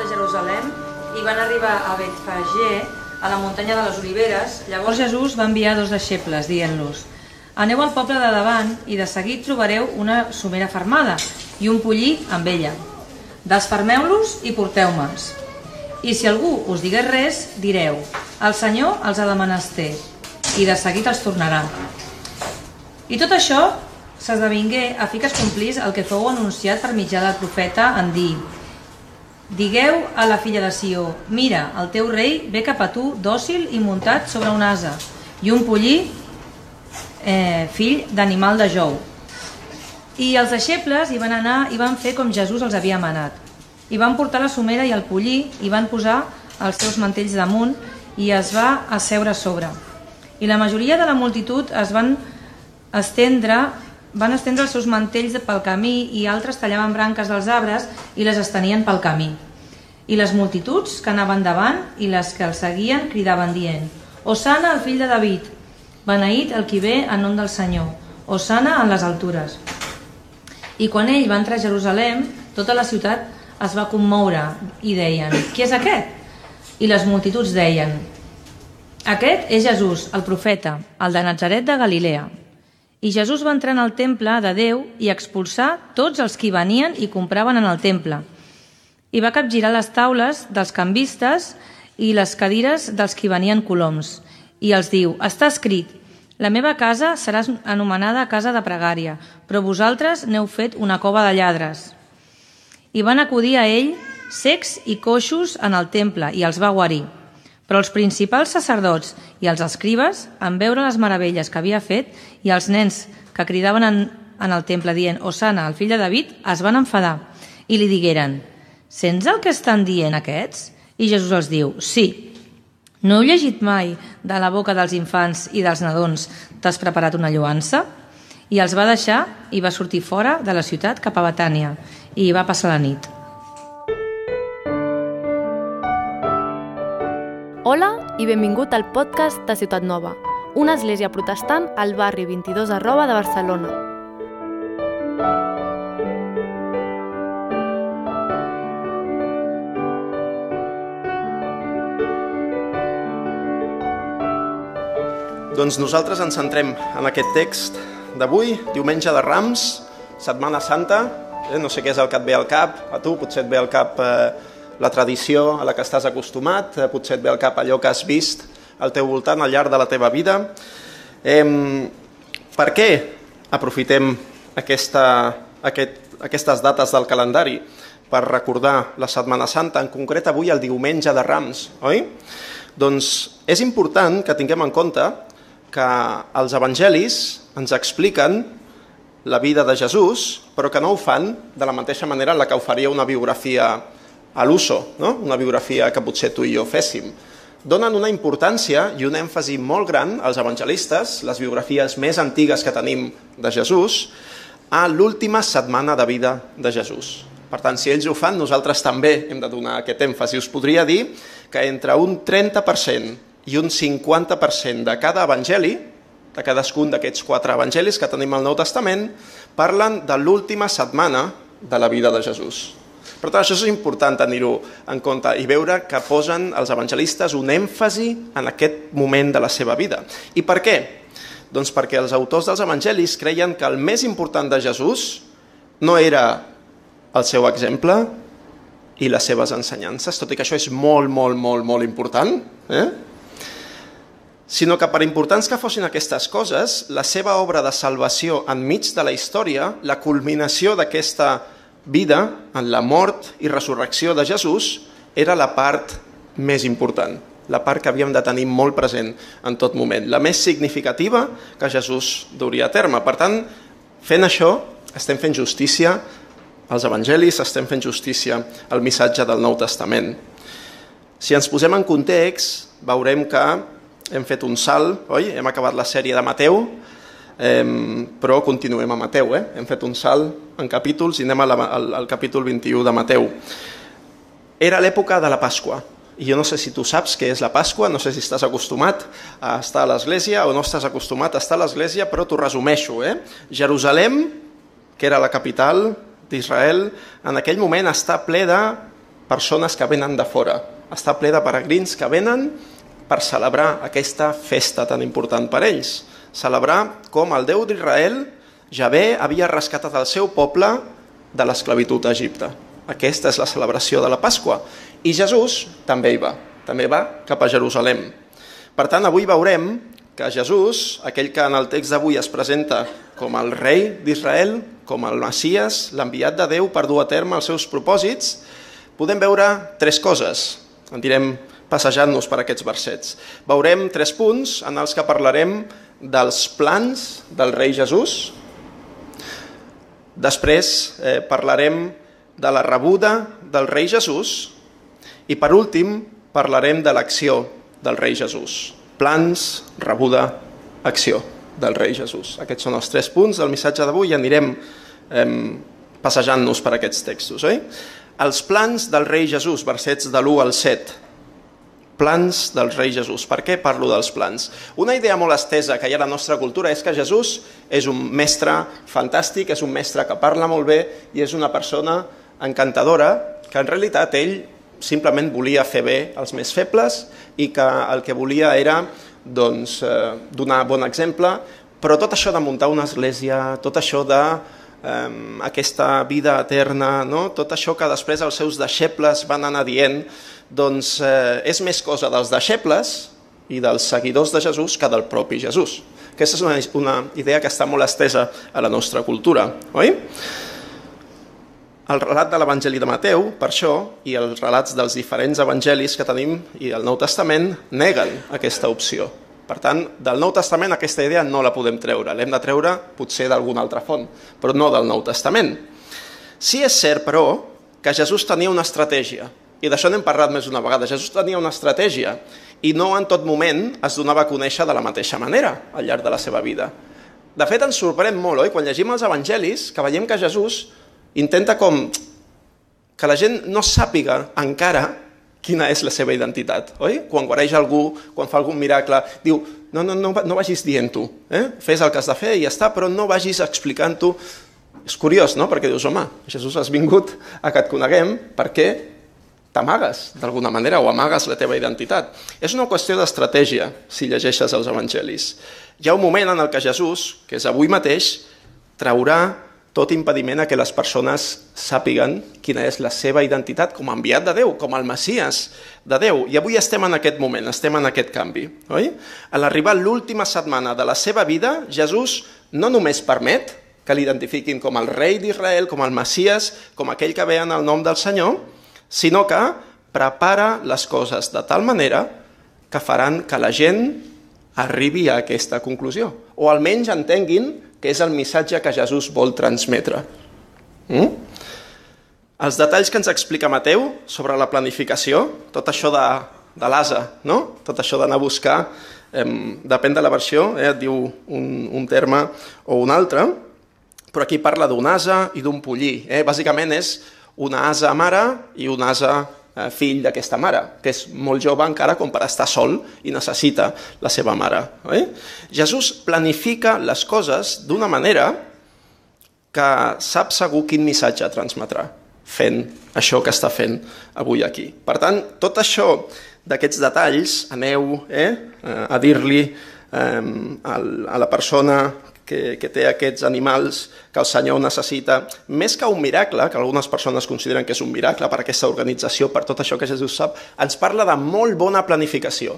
de Jerusalem i van arribar a Betfagé, a la muntanya de les Oliveres, llavors Jesús va enviar dos deixebles, dient-los Aneu al poble de davant i de seguit trobareu una somera fermada i un pollí amb ella. Desfermeu-los i porteu-me'ls. I si algú us digués res, direu el Senyor els ha de menester i de seguit els tornarà. I tot això s'esdevingué a fi que es complís el que fou anunciat per mitjà del profeta en dir Digueu a la filla de Sió, mira, el teu rei ve cap a tu dòcil i muntat sobre un asa i un pollí eh, fill d'animal de jou. I els deixebles hi van anar i van fer com Jesús els havia manat. I van portar la somera i el pollí i van posar els seus mantells damunt i es va asseure a sobre. I la majoria de la multitud es van estendre van estendre els seus mantells pel camí i altres tallaven branques dels arbres i les estenien pel camí. I les multituds que anaven davant i les que el seguien cridaven dient Osana, el fill de David, beneït el qui ve en nom del Senyor, Osana en les altures. I quan ell va entrar a Jerusalem, tota la ciutat es va commoure i deien Qui és aquest? I les multituds deien Aquest és Jesús, el profeta, el de Nazaret de Galilea. I Jesús va entrar en el temple de Déu i expulsar tots els que venien i compraven en el temple. I va capgirar les taules dels canvistes i les cadires dels que venien coloms. I els diu, està escrit, la meva casa serà anomenada casa de pregària, però vosaltres n'heu fet una cova de lladres. I van acudir a ell secs i coixos en el temple i els va guarir. Però els principals sacerdots i els escribes, en veure les meravelles que havia fet, i els nens que cridaven en, en el temple dient Osana, el fill de David, es van enfadar i li digueren Sents el que estan dient aquests? I Jesús els diu Sí, no heu llegit mai de la boca dels infants i dels nadons t'has preparat una lloança? I els va deixar i va sortir fora de la ciutat cap a Betània i hi va passar la nit. Hola i benvingut al podcast de Ciutat Nova, una església protestant al barri 22 arroba de Barcelona. Doncs nosaltres ens centrem en aquest text d'avui, diumenge de Rams, Setmana Santa, eh? no sé què és el que et ve al cap, a tu potser et ve al cap eh, la tradició a la que estàs acostumat, eh, potser et ve al cap allò que has vist al teu voltant al llarg de la teva vida. Eh, per què aprofitem aquesta, aquest, aquestes dates del calendari? Per recordar la Setmana Santa, en concret avui el diumenge de Rams, oi? Doncs és important que tinguem en compte que els evangelis ens expliquen la vida de Jesús, però que no ho fan de la mateixa manera en la que ho faria una biografia a l'uso, no? una biografia que potser tu i jo féssim. Donen una importància i un èmfasi molt gran als evangelistes, les biografies més antigues que tenim de Jesús, a l'última setmana de vida de Jesús. Per tant, si ells ho fan, nosaltres també hem de donar aquest èmfasi. Us podria dir que entre un 30% i un 50% de cada evangeli, de cadascun d'aquests quatre evangelis que tenim al Nou Testament, parlen de l'última setmana de la vida de Jesús. Per tant, això és important tenir-ho en compte i veure que posen els evangelistes un èmfasi en aquest moment de la seva vida. I per què? Doncs perquè els autors dels evangelis creien que el més important de Jesús no era el seu exemple i les seves ensenyances, tot i que això és molt, molt, molt, molt important, eh? Sinó que per importants que fossin aquestes coses, la seva obra de salvació enmig de la història, la culminació d'aquesta vida en la mort i resurrecció de Jesús, era la part més important, la part que havíem de tenir molt present en tot moment, la més significativa que Jesús duria a terme. Per tant, fent això, estem fent justícia als evangelis, estem fent justícia al missatge del Nou Testament. Si ens posem en context, veurem que hem fet un salt, oi? Hem acabat la sèrie de Mateu, eh, però continuem a Mateu, eh? Hem fet un salt en capítols i anem la, al, al capítol 21 de Mateu. Era l'època de la Pasqua, i jo no sé si tu saps què és la Pasqua, no sé si estàs acostumat a estar a l'església o no estàs acostumat a estar a l'església, però t'ho resumeixo. Eh? Jerusalem, que era la capital d'Israel, en aquell moment està ple de persones que venen de fora. Està ple de peregrins que venen per celebrar aquesta festa tan important per ells. Celebrar com el Déu d'Israel, Javé, havia rescatat el seu poble de l'esclavitud a Egipte. Aquesta és la celebració de la Pasqua. I Jesús també hi va, també va cap a Jerusalem. Per tant, avui veurem que Jesús, aquell que en el text d'avui es presenta com el rei d'Israel, com el Messias, l'enviat de Déu per dur a terme els seus propòsits, podem veure tres coses. En direm passejant-nos per aquests versets. Veurem tres punts en els que parlarem dels plans del rei Jesús. Després eh, parlarem de la rebuda del rei Jesús i per últim parlarem de l'acció del rei Jesús. Plans, rebuda, acció del rei Jesús. Aquests són els tres punts del missatge d'avui i anirem eh, passejant-nos per aquests textos. Oi? Els plans del rei Jesús, versets de l'1 al 7 plans del rei Jesús. Per què parlo dels plans? Una idea molt estesa que hi ha a la nostra cultura és que Jesús és un mestre fantàstic, és un mestre que parla molt bé i és una persona encantadora que en realitat ell simplement volia fer bé als més febles i que el que volia era doncs, eh, donar bon exemple, però tot això de muntar una església, tot això de eh, aquesta vida eterna, no? tot això que després els seus deixebles van anar dient, doncs eh, és més cosa dels deixebles i dels seguidors de Jesús que del propi Jesús. Aquesta és una, una idea que està molt estesa a la nostra cultura, oi? El relat de l'Evangeli de Mateu, per això, i els relats dels diferents evangelis que tenim i el Nou Testament neguen aquesta opció. Per tant, del Nou Testament aquesta idea no la podem treure, l'hem de treure potser d'alguna altra font, però no del Nou Testament. Sí és cert, però, que Jesús tenia una estratègia, i d'això n'hem parlat més d'una vegada. Jesús tenia una estratègia i no en tot moment es donava a conèixer de la mateixa manera al llarg de la seva vida. De fet, ens sorprèn molt, oi? Quan llegim els evangelis, que veiem que Jesús intenta com que la gent no sàpiga encara quina és la seva identitat, oi? Quan guareix algú, quan fa algun miracle, diu, no, no, no, no vagis dient-ho, eh? fes el que has de fer i ja està, però no vagis explicant-ho. És curiós, no?, perquè dius, home, Jesús has vingut a que et coneguem perquè t'amagues d'alguna manera o amagues la teva identitat. És una qüestió d'estratègia, si llegeixes els evangelis. Hi ha un moment en el que Jesús, que és avui mateix, traurà tot impediment a que les persones sàpiguen quina és la seva identitat com a enviat de Déu, com el Messias de Déu. I avui estem en aquest moment, estem en aquest canvi. Oi? A l'arribar l'última setmana de la seva vida, Jesús no només permet que l'identifiquin com el rei d'Israel, com el Messias, com aquell que ve en el nom del Senyor, sinó que prepara les coses de tal manera que faran que la gent arribi a aquesta conclusió, o almenys entenguin que és el missatge que Jesús vol transmetre. Mm? Els detalls que ens explica Mateu sobre la planificació, tot això de, de l'asa, no? tot això d'anar a buscar, eh, depèn de la versió, eh, et diu un, un terme o un altre, però aquí parla d'un asa i d'un pollí. Eh? Bàsicament és una asa mare i un asa fill d'aquesta mare, que és molt jove encara com per estar sol i necessita la seva mare. Eh? Jesús planifica les coses d'una manera que sap segur quin missatge transmetrà fent això que està fent avui aquí. Per tant, tot això d'aquests detalls, aneu eh, a dir-li eh, a la persona que, que té aquests animals que el Senyor necessita, més que un miracle, que algunes persones consideren que és un miracle per aquesta organització, per tot això que Jesús sap, ens parla de molt bona planificació.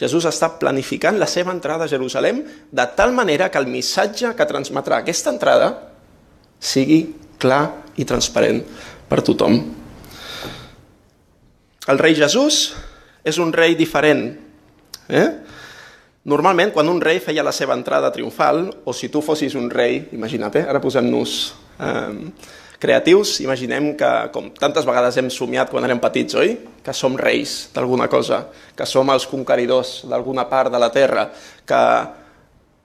Jesús està planificant la seva entrada a Jerusalem de tal manera que el missatge que transmetrà aquesta entrada sigui clar i transparent per tothom. El rei Jesús és un rei diferent. Eh? Normalment, quan un rei feia la seva entrada triomfal, o si tu fossis un rei, imagina't, eh? ara posem-nos eh, creatius, imaginem que, com tantes vegades hem somiat quan érem petits, oi? Que som reis d'alguna cosa, que som els conqueridors d'alguna part de la terra, que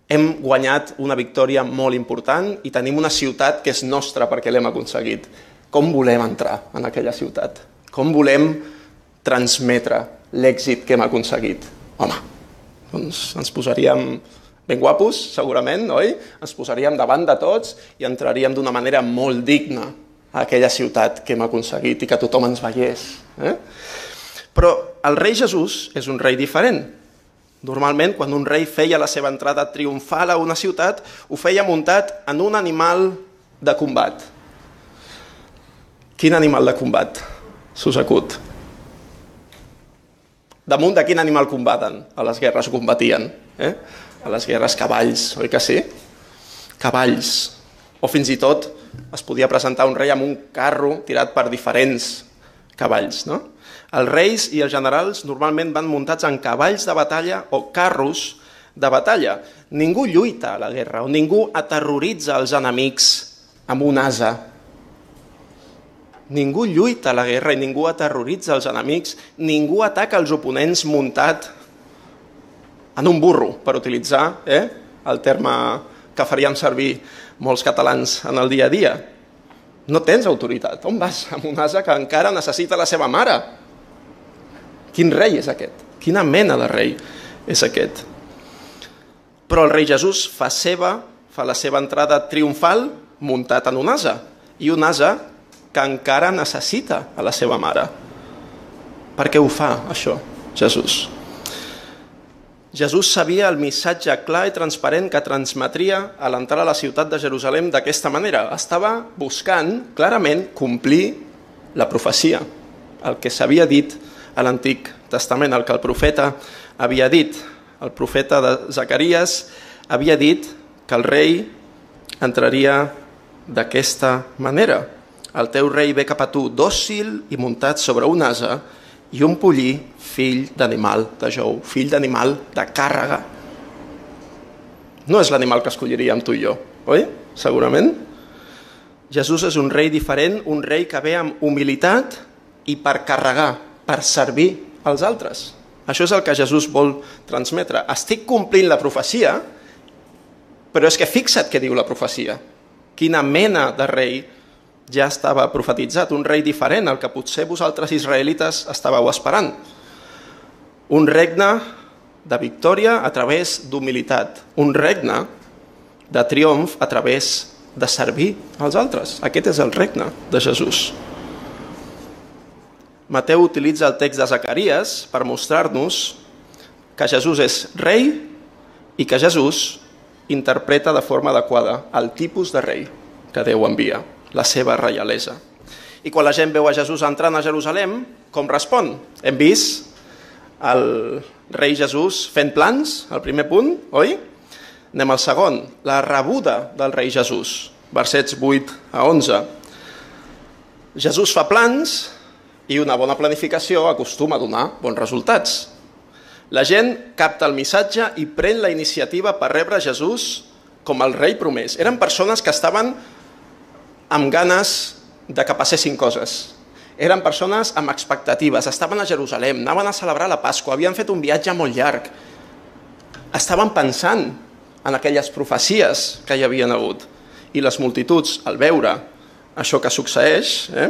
hem guanyat una victòria molt important i tenim una ciutat que és nostra perquè l'hem aconseguit. Com volem entrar en aquella ciutat? Com volem transmetre l'èxit que hem aconseguit? Home, doncs ens posaríem ben guapos, segurament, oi? Ens posaríem davant de tots i entraríem d'una manera molt digna a aquella ciutat que hem aconseguit i que tothom ens veiés. Eh? Però el rei Jesús és un rei diferent. Normalment, quan un rei feia la seva entrada triomfal a una ciutat, ho feia muntat en un animal de combat. Quin animal de combat s'us acut? Damunt de quin animal combaten? A les guerres combatien. Eh? A les guerres cavalls, oi que sí? Cavalls. O fins i tot es podia presentar un rei amb un carro tirat per diferents cavalls. No? Els reis i els generals normalment van muntats en cavalls de batalla o carros de batalla. Ningú lluita a la guerra o ningú aterroritza els enemics amb un asa. Ningú lluita la guerra i ningú aterroritza els enemics, ningú ataca els oponents muntat en un burro, per utilitzar eh, el terme que faríem servir molts catalans en el dia a dia. No tens autoritat. On vas amb un asa que encara necessita la seva mare? Quin rei és aquest? Quina mena de rei és aquest? Però el rei Jesús fa seva, fa la seva entrada triomfal muntat en un asa. I un asa que encara necessita a la seva mare. Per què ho fa, això, Jesús? Jesús sabia el missatge clar i transparent que transmetria a l'entrar a la ciutat de Jerusalem d'aquesta manera. Estava buscant clarament complir la profecia, el que s'havia dit a l'Antic Testament, el que el profeta havia dit. El profeta de Zacarias havia dit que el rei entraria d'aquesta manera. El teu rei ve cap a tu dòcil i muntat sobre un asa i un pollí fill d'animal de jou, fill d'animal de càrrega. No és l'animal que escolliríem tu i jo, oi? Segurament. Jesús és un rei diferent, un rei que ve amb humilitat i per carregar, per servir als altres. Això és el que Jesús vol transmetre. Estic complint la profecia, però és que fixa't què diu la profecia. Quina mena de rei ja estava profetitzat, un rei diferent, el que potser vosaltres israelites estàveu esperant. Un regne de victòria a través d'humilitat, un regne de triomf a través de servir als altres. Aquest és el regne de Jesús. Mateu utilitza el text de Zacarias per mostrar-nos que Jesús és rei i que Jesús interpreta de forma adequada el tipus de rei que Déu envia la seva reialesa. I quan la gent veu a Jesús entrant a Jerusalem, com respon? Hem vist el rei Jesús fent plans, el primer punt, oi? Anem al segon, la rebuda del rei Jesús, versets 8 a 11. Jesús fa plans i una bona planificació acostuma a donar bons resultats. La gent capta el missatge i pren la iniciativa per rebre Jesús com el rei promès. Eren persones que estaven amb ganes de que passessin coses. Eren persones amb expectatives, estaven a Jerusalem, anaven a celebrar la Pasqua, havien fet un viatge molt llarg. Estaven pensant en aquelles profecies que hi havien hagut. I les multituds, al veure això que succeeix, eh,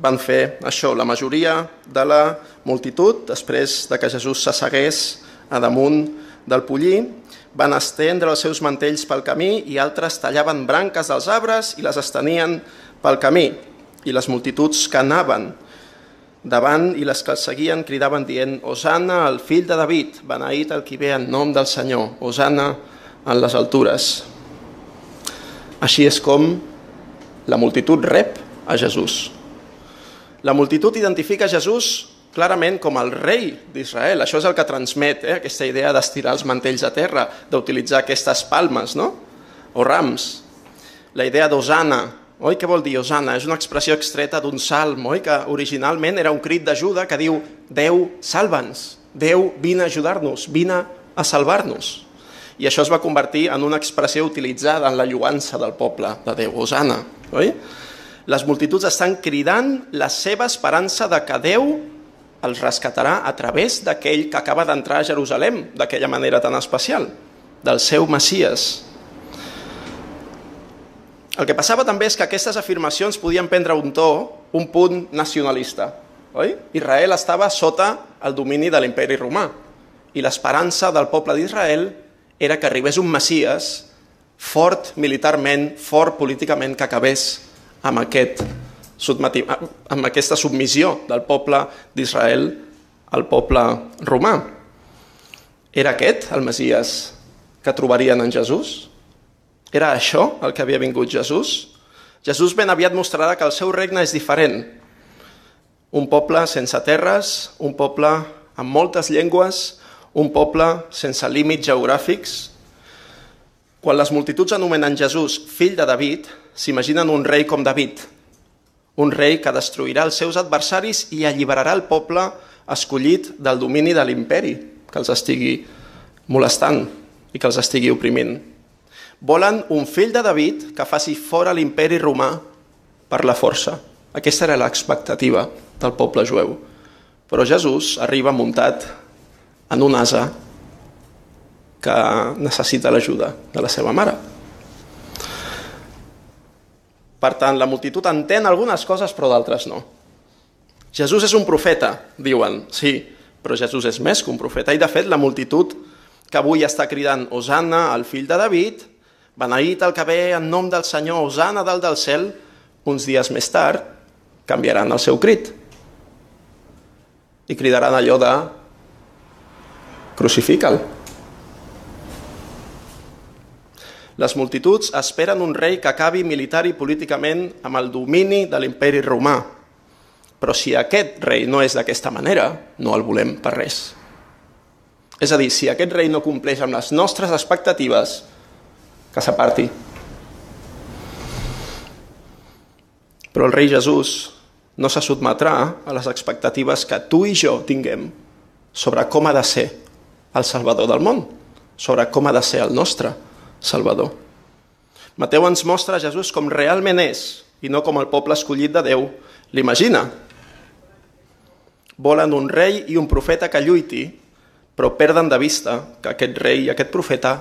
van fer això. La majoria de la multitud, després de que Jesús s'assegués a damunt del pollí, van estendre els seus mantells pel camí i altres tallaven branques dels arbres i les estenien pel camí. I les multituds que anaven davant i les que els seguien cridaven dient Osana al fill de David, beneït el qui ve en nom del Senyor, Osana en les altures. Així és com la multitud rep a Jesús. La multitud identifica Jesús clarament com el rei d'Israel. Això és el que transmet eh? aquesta idea d'estirar els mantells a terra, d'utilitzar aquestes palmes no? o rams. La idea d'Osana, oi què vol dir Osana? És una expressió extreta d'un salm, oi? que originalment era un crit d'ajuda que diu Déu, salva'ns, Déu, vine a ajudar-nos, vine a salvar-nos. I això es va convertir en una expressió utilitzada en la lluança del poble de Déu, Osana. Oi? Les multituds estan cridant la seva esperança de que Déu els rescatarà a través d'aquell que acaba d'entrar a Jerusalem d'aquella manera tan especial, del seu Messies. El que passava també és que aquestes afirmacions podien prendre un to, un punt nacionalista. Oi? Israel estava sota el domini de l'imperi romà i l'esperança del poble d'Israel era que arribés un Messies fort militarment, fort políticament, que acabés amb aquest amb aquesta submissió del poble d'Israel al poble romà. Era aquest el Messies que trobarien en Jesús? Era això el que havia vingut Jesús? Jesús ben aviat mostrarà que el seu regne és diferent. Un poble sense terres, un poble amb moltes llengües, un poble sense límits geogràfics. Quan les multituds anomenen Jesús fill de David, s'imaginen un rei com David, un rei que destruirà els seus adversaris i alliberarà el poble escollit del domini de l'imperi que els estigui molestant i que els estigui oprimint. Volen un fill de David que faci fora l'imperi romà per la força. Aquesta era l'expectativa del poble jueu. Però Jesús arriba muntat en un asa que necessita l'ajuda de la seva mare. Per tant, la multitud entén algunes coses però d'altres no. Jesús és un profeta, diuen, sí, però Jesús és més que un profeta. I de fet, la multitud que avui està cridant Osana, el fill de David, beneït el que ve en nom del Senyor, Osana dalt del cel, uns dies més tard canviaran el seu crit i cridaran allò de crucifica'l. Les multituds esperen un rei que acabi militar i políticament amb el domini de l'imperi romà. Però si aquest rei no és d'aquesta manera, no el volem per res. És a dir, si aquest rei no compleix amb les nostres expectatives, que s'aparti. Però el rei Jesús no se sotmetrà a les expectatives que tu i jo tinguem sobre com ha de ser el Salvador del món, sobre com ha de ser el nostre Salvador. Mateu ens mostra Jesús com realment és i no com el poble escollit de Déu l'imagina. Volen un rei i un profeta que lluiti però perden de vista que aquest rei i aquest profeta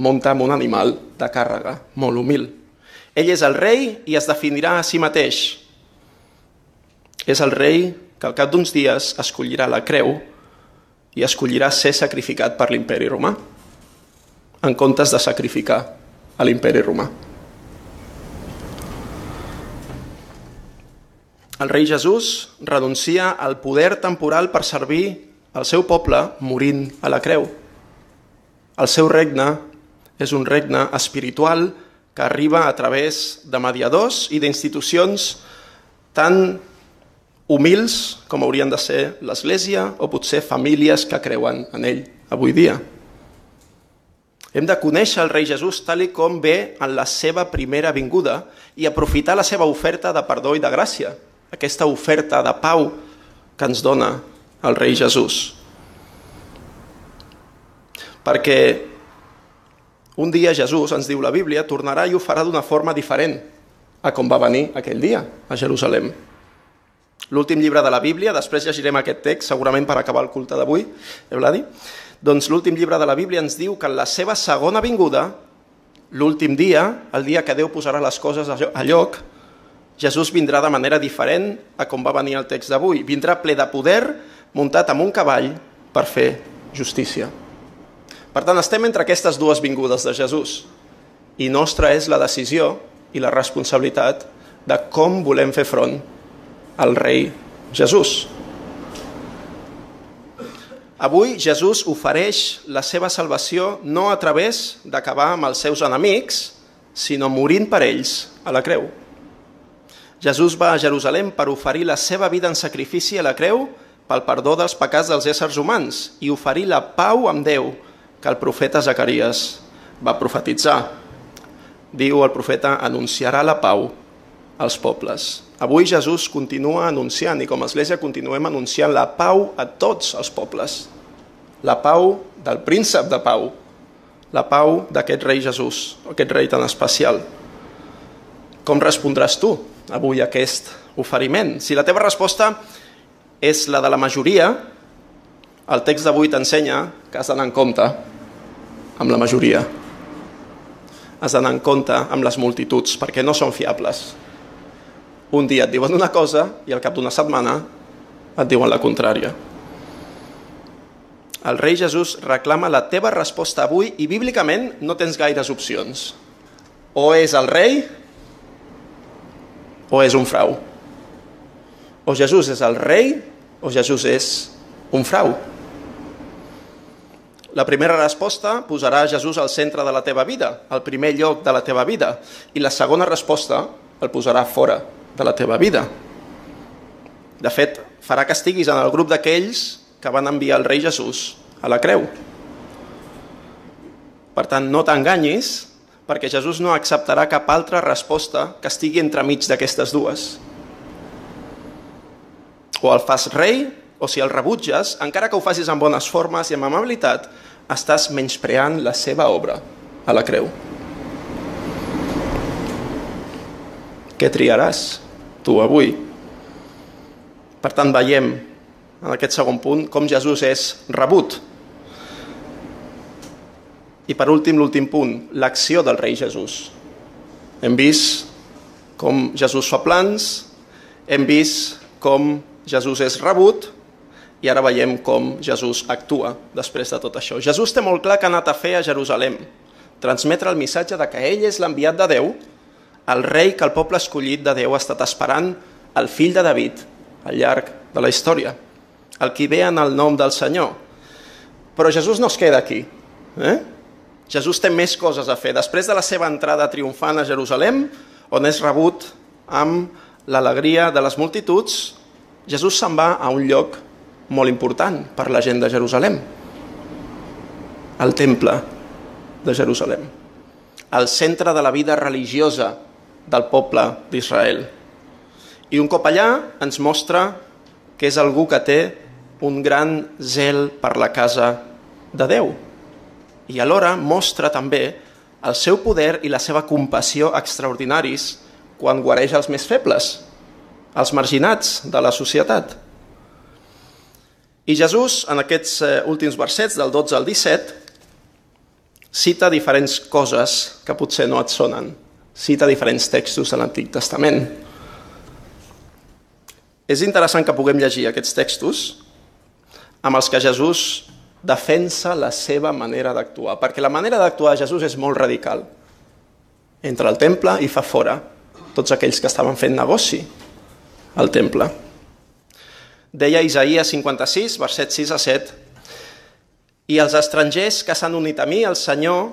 munta amb un animal de càrrega molt humil. Ell és el rei i es definirà a si mateix. És el rei que al cap d'uns dies escollirà la creu i escollirà ser sacrificat per l'imperi romà, en comptes de sacrificar a l'imperi romà. El rei Jesús renuncia al poder temporal per servir el seu poble morint a la creu. El seu regne és un regne espiritual que arriba a través de mediadors i d'institucions tan humils com haurien de ser l'Església o potser famílies que creuen en ell avui dia. Hem de conèixer el rei Jesús tal com ve en la seva primera vinguda i aprofitar la seva oferta de perdó i de gràcia, aquesta oferta de pau que ens dona el rei Jesús. Perquè un dia Jesús, ens diu la Bíblia, tornarà i ho farà d'una forma diferent a com va venir aquell dia a Jerusalem. L'últim llibre de la Bíblia, després llegirem aquest text, segurament per acabar el culte d'avui, Euladi, doncs l'últim llibre de la Bíblia ens diu que en la seva segona vinguda, l'últim dia, el dia que Déu posarà les coses a lloc, Jesús vindrà de manera diferent a com va venir el text d'avui. Vindrà ple de poder, muntat amb un cavall per fer justícia. Per tant, estem entre aquestes dues vingudes de Jesús i nostra és la decisió i la responsabilitat de com volem fer front al rei Jesús. Avui Jesús ofereix la seva salvació no a través d'acabar amb els seus enemics, sinó morint per ells a la creu. Jesús va a Jerusalem per oferir la seva vida en sacrifici a la creu pel perdó dels pecats dels éssers humans i oferir la pau amb Déu que el profeta Zacarias va profetitzar. Diu el profeta, anunciarà la pau als pobles. Avui Jesús continua anunciant i com a Església continuem anunciant la pau a tots els pobles. La pau del príncep de pau, la pau d'aquest rei Jesús, aquest rei tan especial. Com respondràs tu avui a aquest oferiment? Si la teva resposta és la de la majoria, el text d'avui t'ensenya que has d'anar en compte amb la majoria. Has d'anar en compte amb les multituds, perquè no són fiables. Un dia et diuen una cosa i al cap d'una setmana et diuen la contrària. El rei Jesús reclama la teva resposta avui i bíblicament no tens gaires opcions. O és el rei o és un frau. O Jesús és el rei o Jesús és un frau. La primera resposta posarà Jesús al centre de la teva vida, al primer lloc de la teva vida, i la segona resposta el posarà fora de la teva vida. De fet, farà que estiguis en el grup d'aquells que van enviar el rei Jesús a la creu. Per tant, no t'enganyis, perquè Jesús no acceptarà cap altra resposta que estigui entremig d'aquestes dues. O el fas rei o si el rebutges, encara que ho facis amb bones formes i amb amabilitat, estàs menyspreant la seva obra a la creu. Què triaràs tu avui? Per tant, veiem en aquest segon punt com Jesús és rebut. I per últim, l'últim punt, l'acció del rei Jesús. Hem vist com Jesús fa plans, hem vist com Jesús és rebut, i ara veiem com Jesús actua després de tot això. Jesús té molt clar que ha anat a fer a Jerusalem, transmetre el missatge de que ell és l'enviat de Déu, el rei que el poble escollit de Déu ha estat esperant, el fill de David, al llarg de la història, el qui ve en el nom del Senyor. Però Jesús no es queda aquí. Eh? Jesús té més coses a fer. Després de la seva entrada triomfant a Jerusalem, on és rebut amb l'alegria de les multituds, Jesús se'n va a un lloc molt important per la gent de Jerusalem. El temple de Jerusalem. El centre de la vida religiosa del poble d'Israel. I un cop allà ens mostra que és algú que té un gran zel per la casa de Déu. I alhora mostra també el seu poder i la seva compassió extraordinaris quan guareix els més febles, els marginats de la societat. I Jesús, en aquests eh, últims versets, del 12 al 17, cita diferents coses que potser no et sonen. Cita diferents textos de l'Antic Testament. És interessant que puguem llegir aquests textos amb els que Jesús defensa la seva manera d'actuar, perquè la manera d'actuar de Jesús és molt radical. Entra al temple i fa fora tots aquells que estaven fent negoci al temple. Deia Isaías 56, verset 6 a 7, i els estrangers que s'han unit a mi, el Senyor,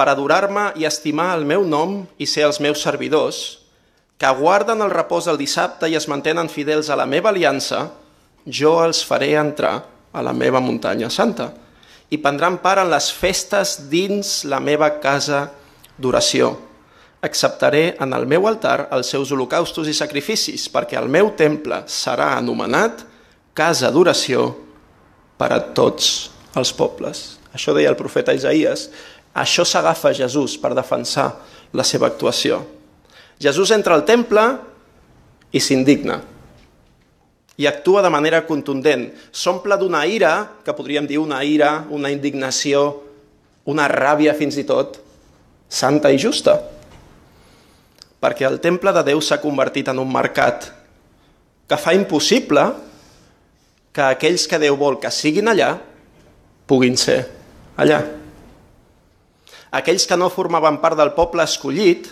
per adorar-me i estimar el meu nom i ser els meus servidors, que guarden el repòs del dissabte i es mantenen fidels a la meva aliança, jo els faré entrar a la meva muntanya santa i prendran part en les festes dins la meva casa d'oració acceptaré en el meu altar els seus holocaustos i sacrificis, perquè el meu temple serà anomenat casa d'oració per a tots els pobles. Això deia el profeta Isaías. Això s'agafa Jesús per defensar la seva actuació. Jesús entra al temple i s'indigna. I actua de manera contundent. S'omple d'una ira, que podríem dir una ira, una indignació, una ràbia fins i tot, santa i justa perquè el temple de Déu s'ha convertit en un mercat que fa impossible que aquells que Déu vol que siguin allà puguin ser allà. Aquells que no formaven part del poble escollit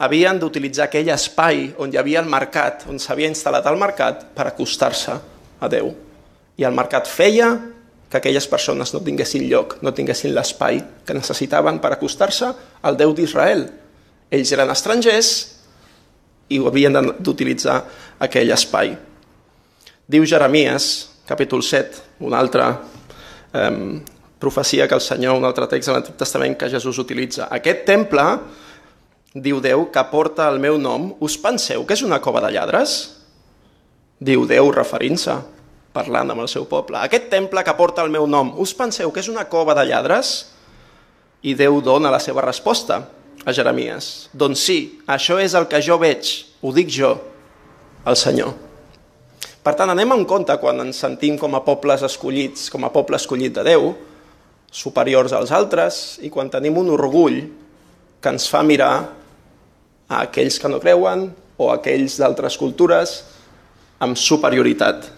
havien d'utilitzar aquell espai on hi havia el mercat, on s'havia instal·lat el mercat, per acostar-se a Déu. I el mercat feia que aquelles persones no tinguessin lloc, no tinguessin l'espai que necessitaven per acostar-se al Déu d'Israel, ells eren estrangers i havien d'utilitzar aquell espai. Diu Jeremies, capítol 7, una altra eh, profecia que el Senyor, un altre text de l'Antic Testament que Jesús utilitza. Aquest temple, diu Déu, que porta el meu nom, us penseu que és una cova de lladres? Diu Déu referint-se, parlant amb el seu poble. Aquest temple que porta el meu nom, us penseu que és una cova de lladres? I Déu dona la seva resposta a Jeremies. Doncs sí, això és el que jo veig, ho dic jo, el Senyor. Per tant, anem en compte quan ens sentim com a pobles escollits, com a poble escollit de Déu, superiors als altres, i quan tenim un orgull que ens fa mirar a aquells que no creuen o a aquells d'altres cultures amb superioritat.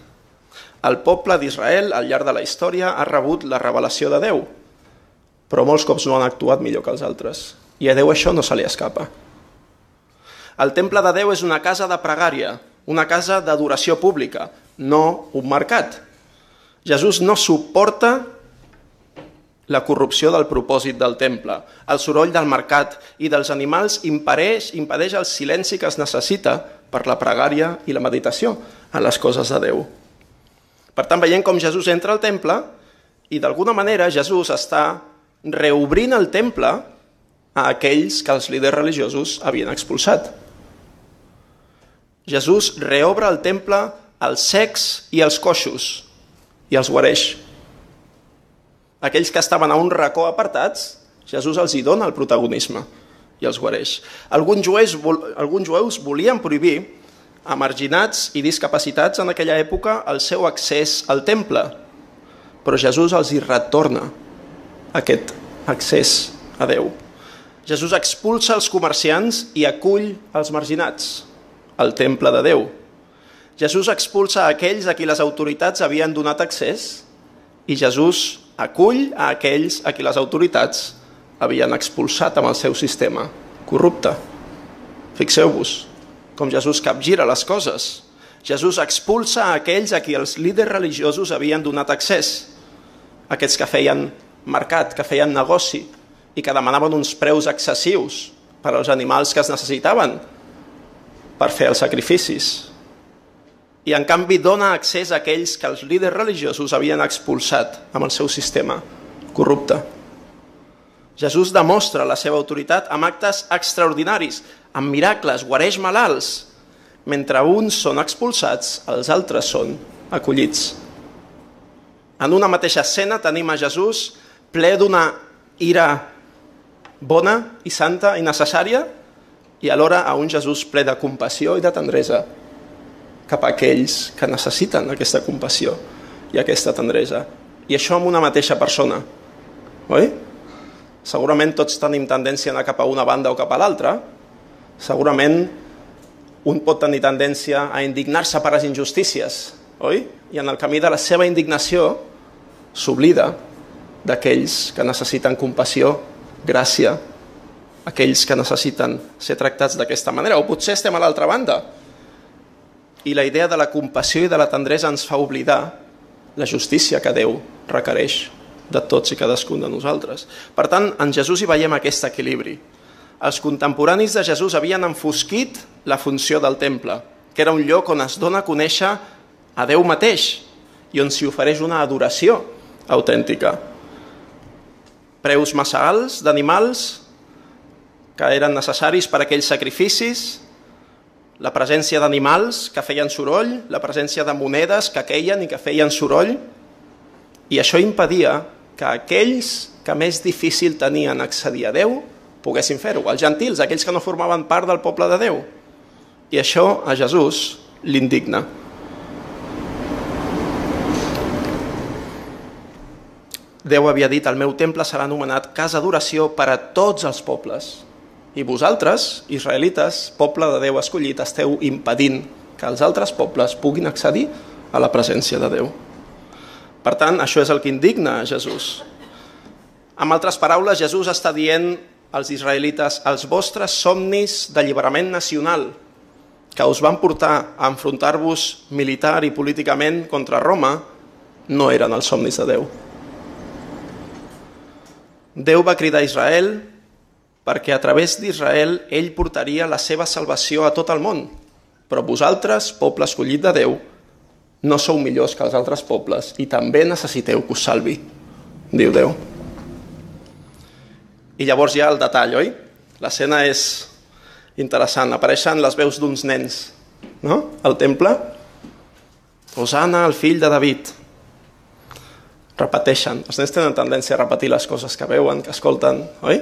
El poble d'Israel, al llarg de la història, ha rebut la revelació de Déu, però molts cops no han actuat millor que els altres. I a Déu això no se li escapa. El temple de Déu és una casa de pregària, una casa d'adoració pública, no un mercat. Jesús no suporta la corrupció del propòsit del temple. El soroll del mercat i dels animals impedeix, impedeix el silenci que es necessita per la pregària i la meditació en les coses de Déu. Per tant, veiem com Jesús entra al temple i d'alguna manera Jesús està reobrint el temple a aquells que els líders religiosos havien expulsat. Jesús reobre el temple als secs i als coixos i els guareix aquells que estaven a un racó apartats, Jesús els hi dona el protagonisme i els guareix. Alguns jueus, alguns jueus volien prohibir a marginats i discapacitats en aquella època el seu accés al temple, però Jesús els hi retorna aquest accés a Déu. Jesús expulsa els comerciants i acull els marginats al temple de Déu. Jesús expulsa aquells a qui les autoritats havien donat accés i Jesús acull a aquells a qui les autoritats havien expulsat amb el seu sistema corrupte. Fixeu-vos com Jesús capgira les coses. Jesús expulsa a aquells a qui els líders religiosos havien donat accés, aquests que feien mercat, que feien negoci i que demanaven uns preus excessius per als animals que es necessitaven per fer els sacrificis i en canvi dona accés a aquells que els líders religiosos havien expulsat amb el seu sistema corrupte. Jesús demostra la seva autoritat amb actes extraordinaris, amb miracles, guareix malalts. Mentre uns són expulsats, els altres són acollits. En una mateixa escena tenim a Jesús ple d'una ira bona i santa i necessària i alhora a un Jesús ple de compassió i de tendresa cap a aquells que necessiten aquesta compassió i aquesta tendresa. I això amb una mateixa persona. Oi? Segurament tots tenim tendència a anar cap a una banda o cap a l'altra. Segurament un pot tenir tendència a indignar-se per les injustícies, oi? I en el camí de la seva indignació s'oblida d'aquells que necessiten compassió, gràcia, aquells que necessiten ser tractats d'aquesta manera. O potser estem a l'altra banda, i la idea de la compassió i de la tendresa ens fa oblidar la justícia que Déu requereix de tots i cadascun de nosaltres. Per tant, en Jesús hi veiem aquest equilibri. Els contemporanis de Jesús havien enfosquit la funció del temple, que era un lloc on es dona a conèixer a Déu mateix i on s'hi ofereix una adoració autèntica. Preus massa alts d'animals que eren necessaris per a aquells sacrificis, la presència d'animals que feien soroll, la presència de monedes que queien i que feien soroll, i això impedia que aquells que més difícil tenien accedir a Déu poguessin fer-ho, els gentils, aquells que no formaven part del poble de Déu. I això a Jesús l'indigna. Déu havia dit, el meu temple serà anomenat casa d'oració per a tots els pobles. I vosaltres, israelites, poble de Déu escollit, esteu impedint que els altres pobles puguin accedir a la presència de Déu. Per tant, això és el que indigna a Jesús. Amb altres paraules, Jesús està dient als israelites els vostres somnis d'alliberament nacional que us van portar a enfrontar-vos militar i políticament contra Roma no eren els somnis de Déu. Déu va cridar a Israel perquè a través d'Israel ell portaria la seva salvació a tot el món. Però vosaltres, poble escollit de Déu, no sou millors que els altres pobles i també necessiteu que us salvi, diu Déu. I llavors hi ha el detall, oi? L'escena és interessant. Apareixen les veus d'uns nens no? al temple. Osana, el fill de David. Repeteixen. Els nens tenen tendència a repetir les coses que veuen, que escolten, oi?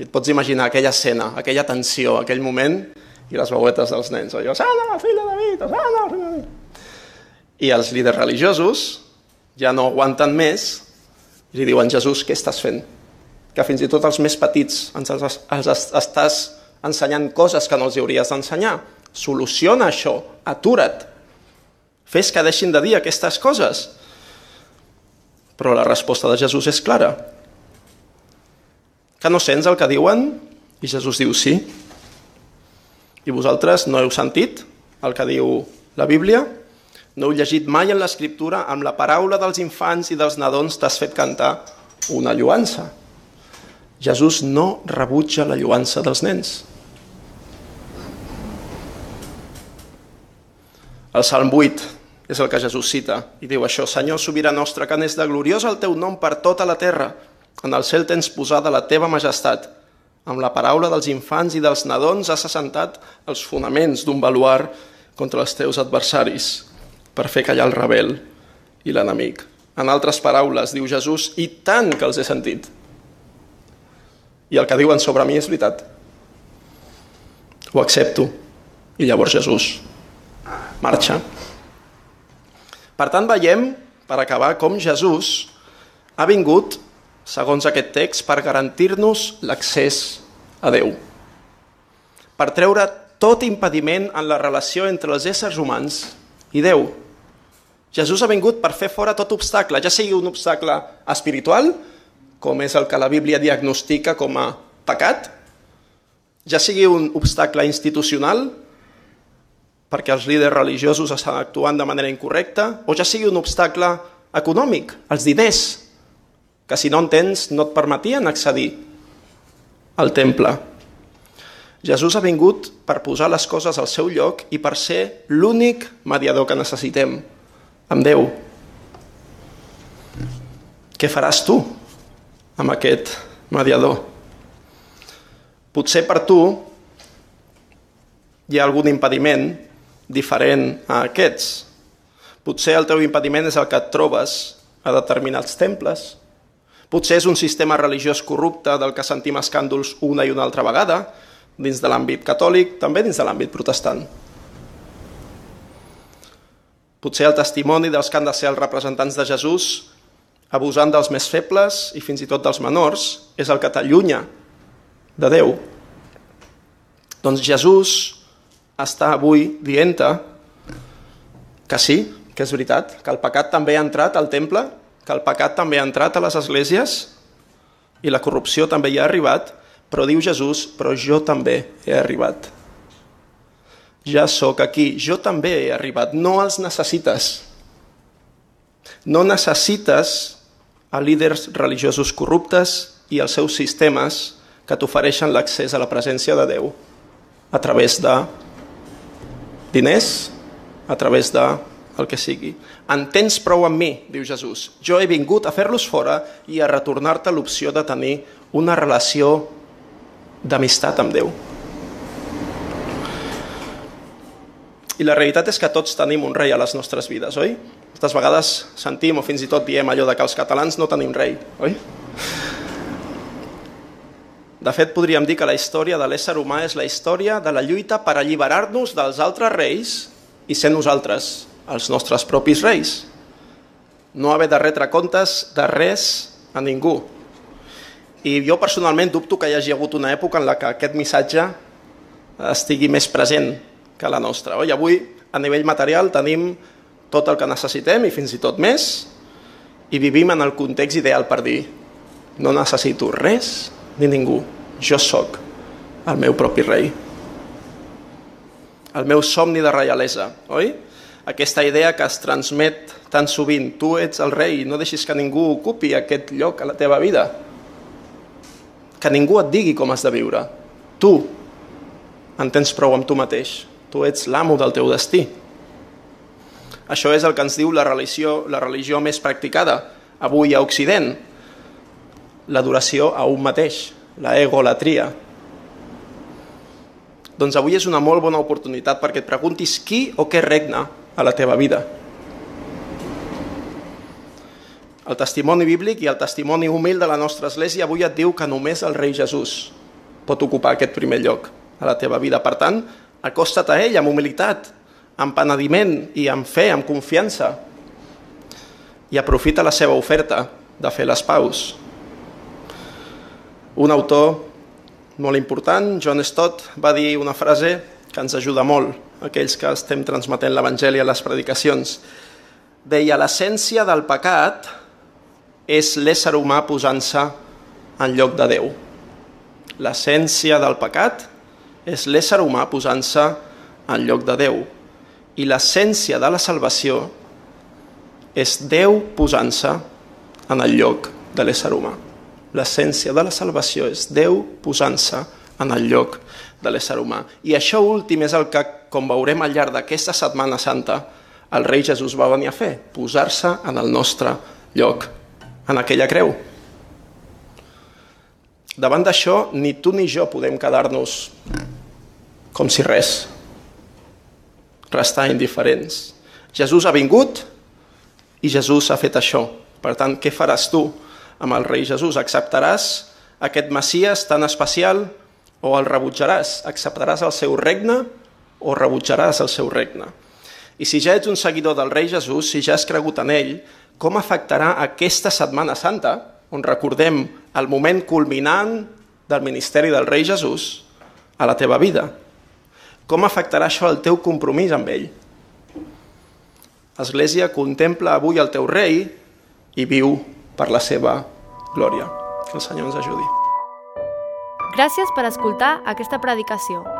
I et pots imaginar aquella escena, aquella tensió, aquell moment, i les veuetes dels nens. Allò, Sana, fill de David, Sana, fill de David. I els líders religiosos ja no aguanten més i li diuen, Jesús, què estàs fent? Que fins i tot els més petits ens els, els estàs ensenyant coses que no els hauries d'ensenyar. Soluciona això, atura't. Fes que deixin de dir aquestes coses. Però la resposta de Jesús és clara. Que no sents el que diuen? I Jesús diu, sí. I vosaltres no heu sentit el que diu la Bíblia? No heu llegit mai en l'Escriptura amb la paraula dels infants i dels nadons t'has fet cantar una lluança. Jesús no rebutja la lluança dels nens. El Salm 8 és el que Jesús cita i diu això, Senyor sobirà nostre, que n'és de gloriós el teu nom per tota la terra. En el cel tens posada la teva majestat. Amb la paraula dels infants i dels nadons has assentat els fonaments d'un baluar contra els teus adversaris per fer callar el rebel i l'enemic. En altres paraules, diu Jesús, i tant que els he sentit. I el que diuen sobre mi és veritat. Ho accepto. I llavors Jesús marxa. Per tant, veiem, per acabar, com Jesús ha vingut, segons aquest text, per garantir-nos l'accés a Déu. Per treure tot impediment en la relació entre els éssers humans i Déu. Jesús ha vingut per fer fora tot obstacle, ja sigui un obstacle espiritual, com és el que la Bíblia diagnostica com a pecat, ja sigui un obstacle institucional, perquè els líders religiosos estan actuant de manera incorrecta, o ja sigui un obstacle econòmic, els diners, que si no en tens no et permetien accedir al temple. Jesús ha vingut per posar les coses al seu lloc i per ser l'únic mediador que necessitem amb Déu. Què faràs tu amb aquest mediador? Potser per tu hi ha algun impediment diferent a aquests. Potser el teu impediment és el que et trobes a determinats temples. Potser és un sistema religiós corrupte del que sentim escàndols una i una altra vegada, dins de l'àmbit catòlic, també dins de l'àmbit protestant. Potser el testimoni dels que han de ser els representants de Jesús, abusant dels més febles i fins i tot dels menors, és el que t'allunya de Déu. Doncs Jesús està avui dient que sí, que és veritat, que el pecat també ha entrat al temple, que el pecat també ha entrat a les esglésies i la corrupció també hi ha arribat, però diu Jesús, però jo també he arribat. Ja sóc aquí, jo també he arribat, no els necessites. No necessites a líders religiosos corruptes i els seus sistemes que t'ofereixen l'accés a la presència de Déu a través de diners, a través de el que sigui. En tens prou amb mi, diu Jesús. Jo he vingut a fer-los fora i a retornar-te l'opció de tenir una relació d'amistat amb Déu. I la realitat és que tots tenim un rei a les nostres vides, oi? Moltes vegades sentim o fins i tot diem allò de que els catalans no tenim rei, oi? De fet, podríem dir que la història de l'ésser humà és la història de la lluita per alliberar-nos dels altres reis i ser nosaltres els nostres propis reis. No haver de retre comptes de res a ningú. I jo personalment dubto que hi hagi hagut una època en la que aquest missatge estigui més present que la nostra. Oi? Avui, a nivell material, tenim tot el que necessitem i fins i tot més, i vivim en el context ideal per dir no necessito res ni ningú. Jo sóc el meu propi rei. El meu somni de reialesa, oi? Aquesta idea que es transmet tan sovint. Tu ets el rei, no deixis que ningú ocupi aquest lloc a la teva vida. Que ningú et digui com has de viure. Tu en tens prou amb tu mateix. Tu ets l'amo del teu destí. Això és el que ens diu la religió, la religió més practicada avui a Occident, l'adoració a un mateix, la egolatria. Doncs avui és una molt bona oportunitat perquè et preguntis qui o què regna a la teva vida. El testimoni bíblic i el testimoni humil de la nostra església avui et diu que només el rei Jesús pot ocupar aquest primer lloc a la teva vida. Per tant, acosta't a ell amb humilitat, amb penediment i amb fe, amb confiança i aprofita la seva oferta de fer les paus. Un autor molt important, John Stott, va dir una frase que ens ajuda molt, aquells que estem transmetent l'Evangeli a les predicacions. Deia, l'essència del pecat és l'ésser humà posant-se en lloc de Déu. L'essència del pecat és l'ésser humà posant-se en lloc de Déu. I l'essència de la salvació és Déu posant-se en el lloc de l'ésser humà. L'essència de la salvació és Déu posant-se en el lloc de l'ésser humà. I això últim és el que, com veurem al llarg d'aquesta Setmana Santa, el rei Jesús va venir a fer, posar-se en el nostre lloc, en aquella creu. Davant d'això, ni tu ni jo podem quedar-nos com si res, restar indiferents. Jesús ha vingut i Jesús ha fet això. Per tant, què faràs tu amb el rei Jesús? Acceptaràs aquest Messias tan especial o el rebutjaràs? Acceptaràs el seu regne o rebutjaràs el seu regne? I si ja ets un seguidor del rei Jesús, si ja has cregut en ell, com afectarà aquesta Setmana Santa, on recordem el moment culminant del ministeri del rei Jesús, a la teva vida? Com afectarà això el teu compromís amb ell? Església, contempla avui el teu rei i viu per la seva glòria. Que el Senyor ens ajudi. Gràcies per escoltar aquesta predicació.